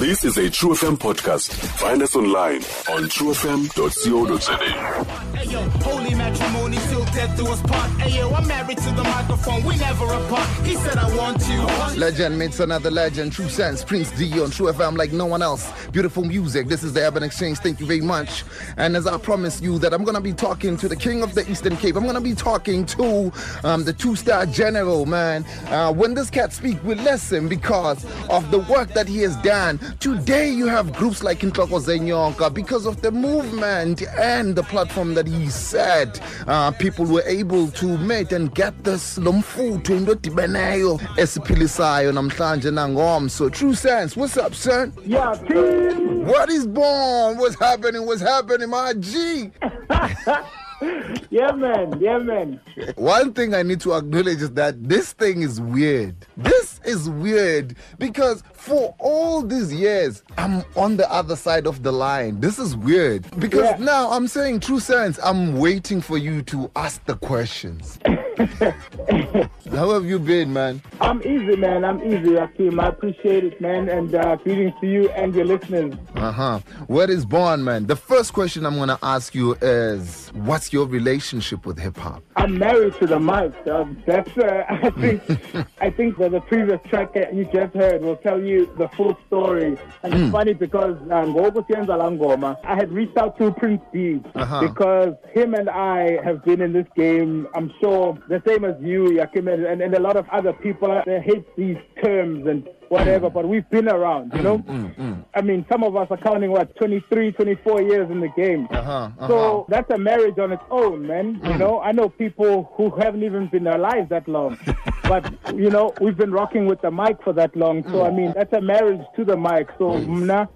This is a True FM podcast. Find us online on truefm.co.za. Ayo, holy matrimony death us part. I'm married to the microphone, we never apart. He said I want you. Legend meets another legend. Trusenz. Prince D on True FM like no one else. Beautiful music. This is the Urban Exchange. Thank you very much. And as I promised you that I'm gonna be talking to the King of the Eastern Cape. I'm gonna be talking to um, the two-star general, man. Uh, when this cat speak, we listen because of the work that he has done. Today you have groups like Intloko Zenyonka because of the movement and the platform that he said. Uh, people were able to meet and get this lomfutho into odibeneyo esiphilisayo namhlanje nangomso. Trusenz. What's up, son? Yeah, team. What is born? What's happening? What's happening, my G? Yeah, man. Yeah, man. One thing I need to acknowledge is that this thing is weird. This is weird because for all these years, I'm on the other side of the line. This is weird because Yeah. now I'm saying Trusenz. I'm waiting for you to ask the questions. How have you been, man? I'm easy, man. I'm easy, Akeem. I appreciate it, man. And uh, greetings to you and your listeners. Uh huh. What is born, man? The first question I'm gonna ask you is, what's your relationship with hip hop? I'm married to the mic. Um, that's, uh, I think, I think that the previous track that you just heard will tell you the full story. And it's funny because ngoku siyenza la ngoma, I had reached out to Prince D Uh-huh. because him and I have been in this game. I'm sure the same as you, Yakim, and, and, and a lot of other people. They hate these terms and whatever, but we've been around, you know. I mean, some of us are counting what 23, 24 years in the game. Uh-huh, uh-huh. So that's a marriage on its own, man. You know, I know people who haven't even been alive that long, but you know, we've been rocking with the mic for that long. So I mean, that's a marriage to the mic. So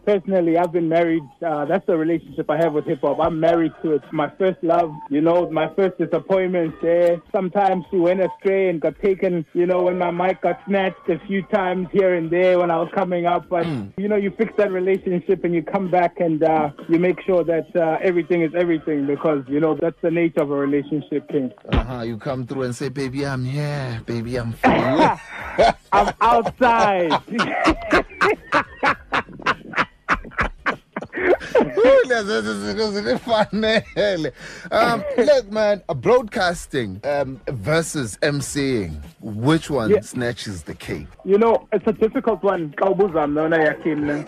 personally, I've been married. Uh, that's the relationship I have with hip hop. I'm married to it. My first love, you know, my first disappointment there. Sometimes she went astray and got taken. You know, when my mic got snatched a few times here and there when I was coming up. But you know, you fix that relationship and you come back and uh, you make sure that uh, everything is everything because you know that's the nature of a relationship, King. Uh-huh. You come through and say, baby, I'm here. Baby, I'm for you. I'm outside. Lezi zinto zinifanele. um, look, man, uh, broadcasting um, versus MCing, which one Yeah. snatches the cake? you know, it's a difficult one, Kawubuza, Mnona Yakin,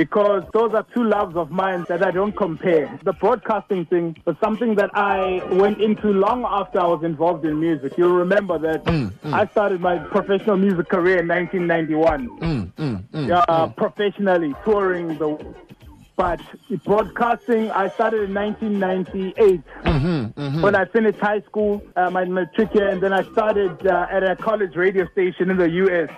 because those are two loves of mine that I don't compare. The broadcasting thing was something that I went into long after I was involved in music. You'll remember that mm, mm. I started my professional music career in 1991. Mm, yeah, professionally touring the. But broadcasting, I started in 1998 mm-hmm, mm-hmm. when I finished high school, uh, my matric year, and then I started uh, at a college radio station in the U.S.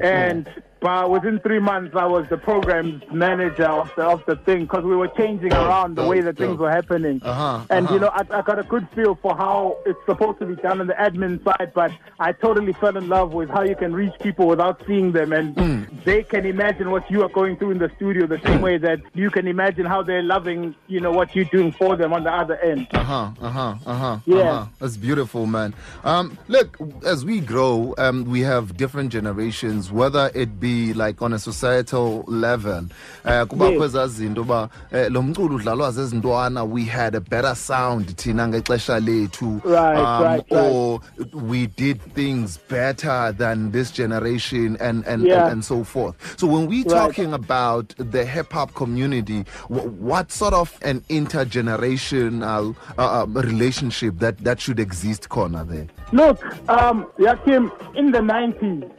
and uh, within three months, I was the programs manager of the, of the thing because we were changing around the way that things were happening. Uh-huh, and you uh-huh. know, I, I got a good feel for how it's supposed to be done on the admin side, but I totally fell in love with how you can reach people without seeing them, and Mm. they can imagine what you are going through in the studio the same way that you can imagine how they're loving, you know, what you're doing for them on the other end. Uh huh. Uh huh. Uh huh. Yeah. Uh-huh. That's beautiful, man. Um, look, as we grow, um, we have different generations. Whether it be like on a societal level, uh, kubakho Yes. ezaa zinto uba eh, lo mculo udlalwa zezintwana we had a better sound thina ngexesha lethu um, or we did things better than this generation and and, Yeah. and, and so forth. So when we talking about the hip hop community, what sort of an intergenerational uh, um, relationship that that should exist, corner there? Look, um, Yakim, in the 90s,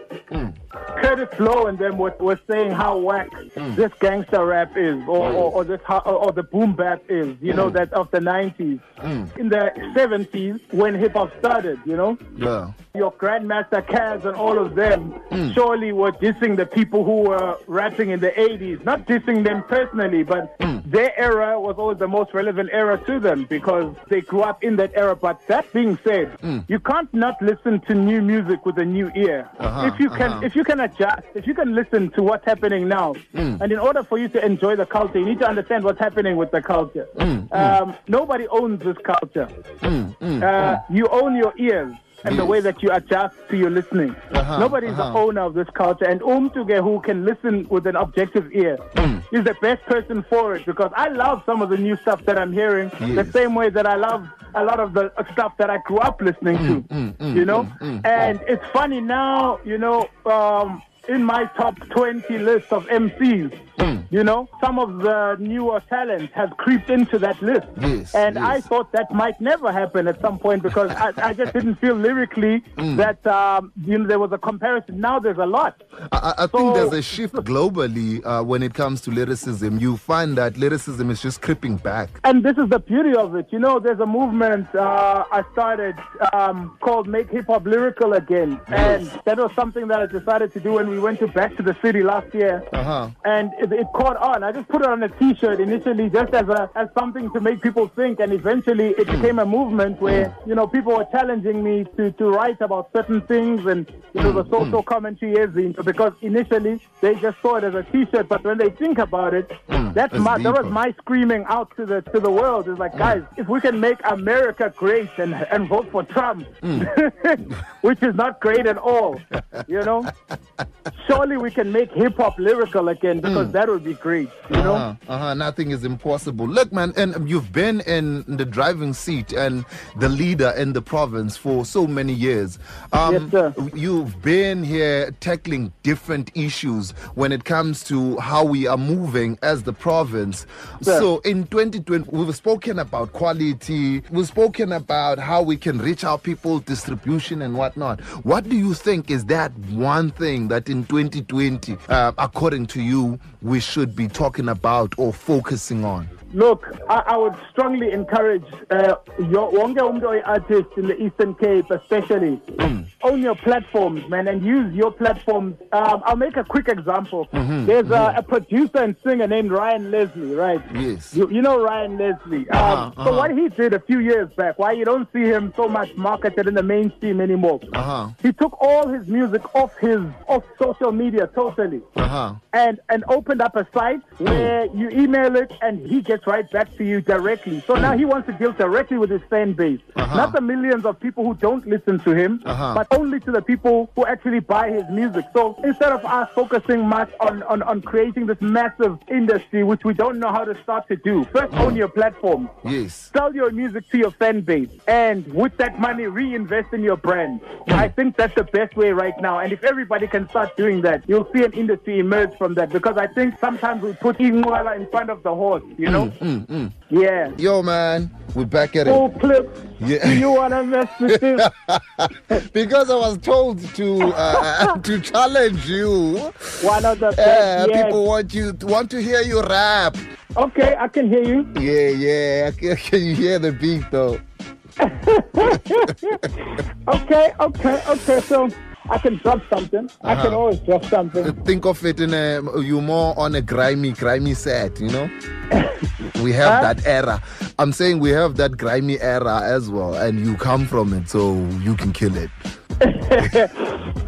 Kurtis Blow and them were, were saying how whack mm. this gangster rap is, or, or, or this or, or the boom bap is, you know, mm. that of the 90s. Mm. In the 70s, when hip hop started, you know, Yeah. your Grandmaster Caz and all of them surely were dissing the people who were rapping in the 80s. Not dissing them personally, but their era was always the most relevant era to them because they grew up in that era. But that being said, you can't not listen to new music with a new ear. Uh-huh, if you can, uh-huh. if you can adjust, uh, if you can listen to what's happening now, mm. and in order for you to enjoy the culture, you need to understand what's happening with the culture. Mm, mm. Um, nobody owns this culture. Uh, you own your ears. And the way that you adjust to your listening. Uh-huh, Nobody's uh-huh. the owner of this culture, and Umtuge who can listen with an objective ear Hmm. is the best person for it because I love some of the new stuff that I'm hearing the same way that I love a lot of the stuff that I grew up listening to. you know, and it's funny now. You know, um, in my top 20 list of MCs. Hmm. You know, some of the newer talents have creeped into that list. Yes, and I thought that might never happen at some point because I, I just didn't feel lyrically Hmm. that um, you know there was a comparison. Now there's a lot. I, I I think there's a shift globally uh, when it comes to lyricism. You find that lyricism is just creeping back. And this is the beauty of it. You know, there's a movement uh, I started um, called Make Hip Hop Lyrical Again. And that was something that I decided to do when we went to Back to the City last year. Uh-huh. And it, it caught on. I just put it on a t shirt initially just as, a, as something to make people think. And eventually it became a movement where, you know, people were challenging me to, to write about certain things and, you know, the social commentary is into because initially they just saw it as a t shirt. But when they think about it, hmm, that's it's my, that was my screaming out to the to the world is like, guys, if we can make America great and and vote for Trump, hmm. which is not great at all, you know, surely we can make hip hop lyrical again because hmm. That would be great, you know. Uh-huh, uh-huh. Nothing is impossible. Look, man, and you've been in the driving seat and the leader in the province for so many years. Um, Yes, sir. You've been here tackling different issues when it comes to how we are moving as the province. Sir. So in 2020, we've spoken about quality, we've spoken about how we can reach our people, distribution and whatnot. What do you think is that one thing that in 2020, uh, according to you, we should be talking about or focusing on? Look, I, I would strongly encourage uh, your wonke umntu artist in the Eastern Cape, especially, own your platforms, man, and use your platforms. Um, I'll make a quick example. There's a, a producer and singer named Ryan Leslie, right? Yes. You, you know Ryan Leslie. Um, Uh-huh, So uh-huh. what he did a few years back, why you don't see him so much marketed in the mainstream anymore? Uh-huh. He took all his music off his off social media totally Uh-huh. and and opened up a site where you email it and he gets right back to you directly. So now he wants to deal directly with his fan base, Uh-huh. not the millions of people who don't listen to him, Uh-huh. but only to the people who actually buy his music. So instead of us focusing much on, on, on creating this massive industry, which we don't know how to start to do, first own your platform. Yes. Sell your music to your fan base, and with that money, reinvest in your brand. I think that's the best way right now. And if everybody can start doing that, you'll see an industry emerge from that. Because I think sometimes we put Ingwala in front of the horse, you know? Yeah. Yo, man, we're back at it. Full clip. Yeah. Do you want to mess with this? because I was told to uh, to challenge you. One of the Uh, yes. People want you want to hear you rap. Okay, I can hear you. Yeah, yeah. Can can you hear the beat though? Okay, okay, okay. So I can drop something. I can Uh-huh. always drop something. Think of it in a you more on a grimy, grimy set. You know, we have Huh? that era. I'm saying we have that grimy era as well, and you come from it, so you can kill it.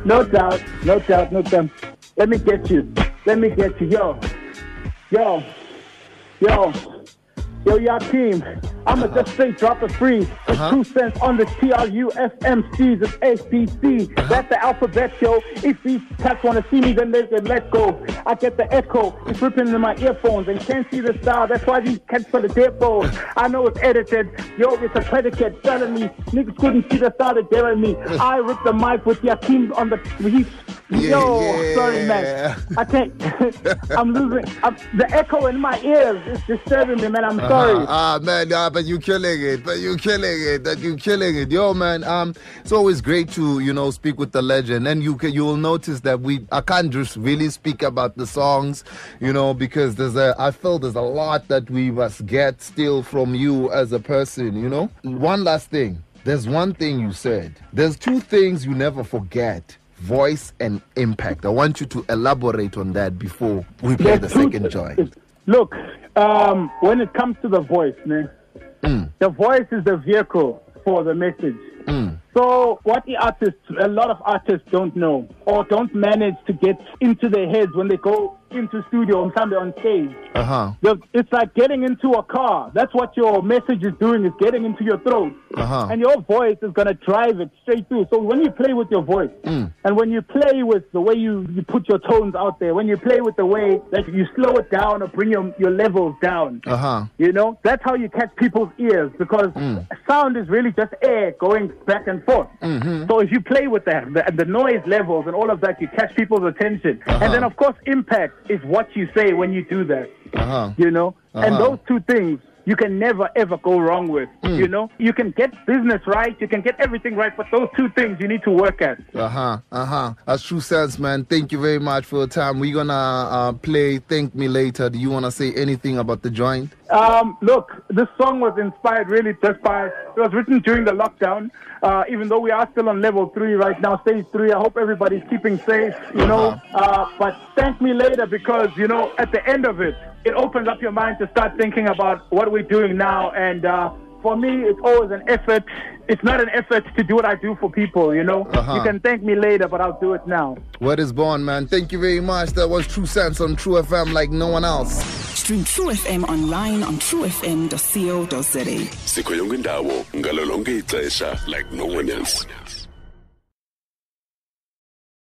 No doubt, no doubt, no doubt. Let me get you. Let me get you. Yo, yo, yo, yo, y'all team. I'ma just say drop it free. It's Uh-huh. two cents on the TRUFMCs. It's ABC. That's the alphabet show. If these cats wanna see me, then they can let go. I get the echo. It's ripping in my earphones and can't see the style. That's why these cats for the dead phones. I know it's edited. Yo, it's a predicate telling me niggas couldn't see the style that daring me. I rip the mic with your team on the heat. Yeah, Yo, yeah. sorry, man. I can't. I'm losing. I'm, the echo in my ears is disturbing me, man. I'm sorry. Uh-huh. Ah man, nah, but you're killing it, but you're killing it, that you're killing it, yo man. Um, it's always great to you know speak with the legend, and you can you will notice that we I can't just really speak about the songs, you know, because there's a I feel there's a lot that we must get still from you as a person, you know. One last thing, there's one thing you said. There's two things you never forget. Voice and impact. I want you to elaborate on that before we play the second joint. Look, um, when it comes to the voice, man, Mm. the voice is the vehicle for the message. So what the artists, a lot of artists don't know or don't manage to get into their heads when they go into studio on stage. Uh huh. It's like getting into a car. That's what your message is doing, is getting into your throat. Uh-huh. And your voice is going to drive it straight through. So when you play with your voice, Mm. and when you play with the way you, you put your tones out there, when you play with the way that you slow it down or bring your, your levels down, Uh huh. you know, that's how you catch people's ears because Mm. sound is really just air going back and forth. Mm-hmm. So if you play with that, the, the noise levels and all of that, you catch people's attention. Uh-huh. And then, of course, impact is what you say when you do that. Uh huh. You know, and Uh-huh. those two things you can never ever go wrong with. Mm. You know, you can get business right, you can get everything right, but those two things you need to work at. Uh huh. Uh huh. That's Trusenz, man. Thank you very much for your time. We're gonna uh, play "Thank Me Later." Do you wanna say anything about the joint? Um, look, this song was inspired really just by, it was written during the lockdown. Uh, even though we are still on level three right now, stage three, I hope everybody's keeping safe, you know. Uh, but thank me later because, you know, at the end of it, it opens up your mind to start thinking about what we're doing now. And uh, for me, it's always an effort. It's not an effort to do what I do for people, you know. Uh-huh. You can thank me later, but I'll do it now. Word is born, man. Thank you very much. That was Trusenz on True FM like no one else. Stream True FM online on truefm.co.za. sikho yonke indawo ngalo lonke ixesha like no one else